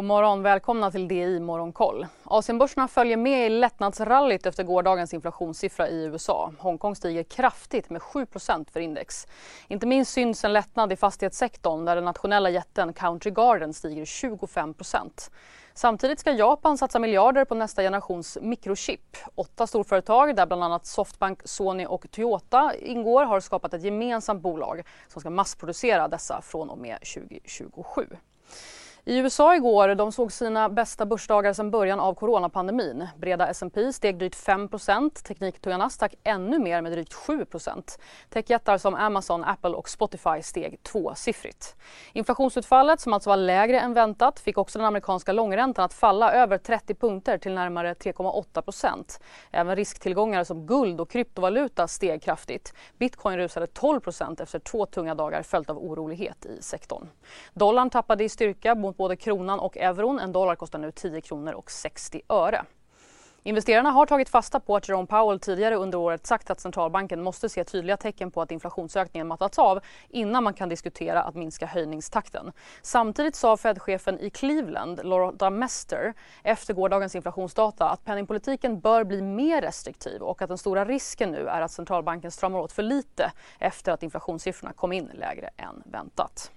God morgon, välkomna till DI Morgonkoll. Asienbörserna följer med i lättnadsrallyt efter gårdagens inflationssiffra i USA. Hongkong stiger kraftigt med 7% för index. Inte minst syns en lättnad i fastighetssektorn där den nationella jätten Country Garden stiger 25% Samtidigt ska Japan satsa miljarder på nästa generations mikrochip. Åtta storföretag, där bland annat Softbank, Sony och Toyota ingår, har skapat ett gemensamt bolag som ska massproducera dessa från och med 2027. I USA igår de såg sina bästa börsdagar sedan början av coronapandemin. Breda S&P steg drygt 5% tekniktunga Nasdaq ännu mer med drygt 7% Techjättar som Amazon, Apple och Spotify steg tvåsiffrigt. Inflationsutfallet, som alltså var lägre än väntat, fick också den amerikanska långräntan att falla över 30 punkter till närmare 3,8% Även risktillgångar som guld och kryptovaluta steg kraftigt. Bitcoin rusade 12% efter två tunga dagar följt av orolighet i sektorn. Dollarn tappade i styrka mot både kronan och euron. En dollar kostar nu 10 kronor och 60 öre. Investerarna har tagit fasta på att Jerome Powell tidigare under året sagt att centralbanken måste se tydliga tecken på att inflationsökningen mattats av innan man kan diskutera att minska höjningstakten. Samtidigt sa Fed-chefen i Cleveland, Loretta Mester, efter gårdagens inflationsdata att penningpolitiken bör bli mer restriktiv och att den stora risken nu är att centralbanken stramar åt för lite efter att inflationssiffrorna kom in lägre än väntat.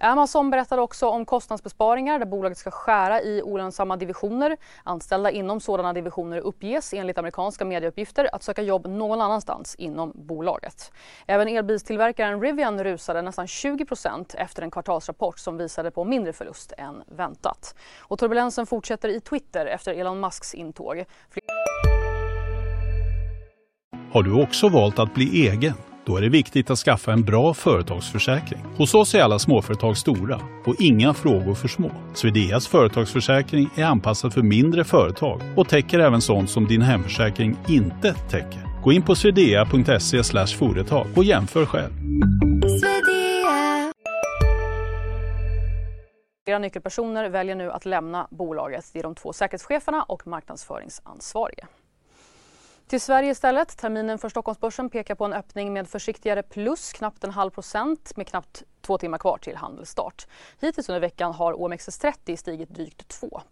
Amazon berättade också om kostnadsbesparingar där bolaget ska skära i olönsamma divisioner. Anställda inom sådana divisioner uppges enligt amerikanska medieuppgifter att söka jobb någon annanstans inom bolaget. Även elbilstillverkaren Rivian rusade nästan 20% efter en kvartalsrapport som visade på mindre förlust än väntat. Och turbulensen fortsätter i Twitter efter Elon Musks intåg. Har du också valt att bli egen? Då är det viktigt att skaffa en bra företagsförsäkring. Hos oss är alla småföretag stora och inga frågor för små. Swedeas företagsförsäkring är anpassad för mindre företag och täcker även sånt som din hemförsäkring inte täcker. Gå in på swedea.se företag och jämför själv. Flera nyckelpersoner väljer nu att lämna bolaget. Det är de två säkerhetscheferna och marknadsföringsansvarige. Till Sverige istället. Terminen för Stockholmsbörsen pekar på en öppning med försiktigare plus, knappt en halv procent med knappt två timmar kvar till handelsstart. Hittills under veckan har OMXS30 stigit drygt 2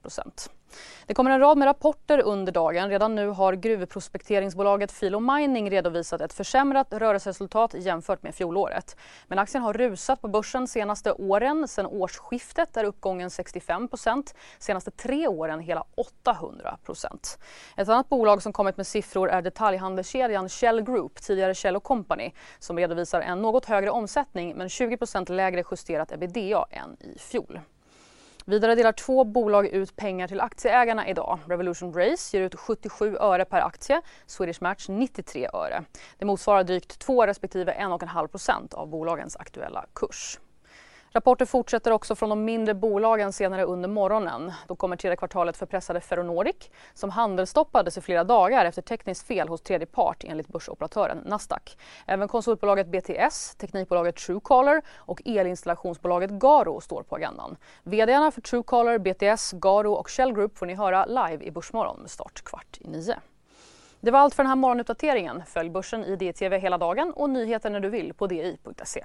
det kommer en rad med rapporter under dagen. Redan nu har gruvprospekteringsbolaget Filo Mining redovisat ett försämrat rörelseresultat jämfört med fjolåret. Men aktien har rusat på börsen senaste åren. Sen årsskiftet är uppgången 65% senaste tre åren hela 800% Ett annat bolag som kommit med siffror är detaljhandelskedjan Shell Group, tidigare Shell Company, som redovisar en något högre omsättning men 20% lägre justerat ebitda än i fjol. Vidare delar två bolag ut pengar till aktieägarna idag. Revolution Race ger ut 77 öre per aktie, Swedish Match 93 öre. Det motsvarar drygt 2 respektive 1,5% av bolagens aktuella kurs. Rapporter fortsätter också från de mindre bolagen senare under morgonen. Då kommer tredje kvartalet för pressade Ferronordic som handelsstoppades i flera dagar efter tekniskt fel hos tredje part enligt börsoperatören Nasdaq. Även konsultbolaget BTS, teknikbolaget Truecaller och elinstallationsbolaget Garo står på agendan. VDarna för Truecaller, BTS, Garo och Shell Group får ni höra live i Börsmorgon med start kvart i nio. Det var allt för den här morgonuppdateringen. Följ börsen i DTV hela dagen och nyheter när du vill på di.se.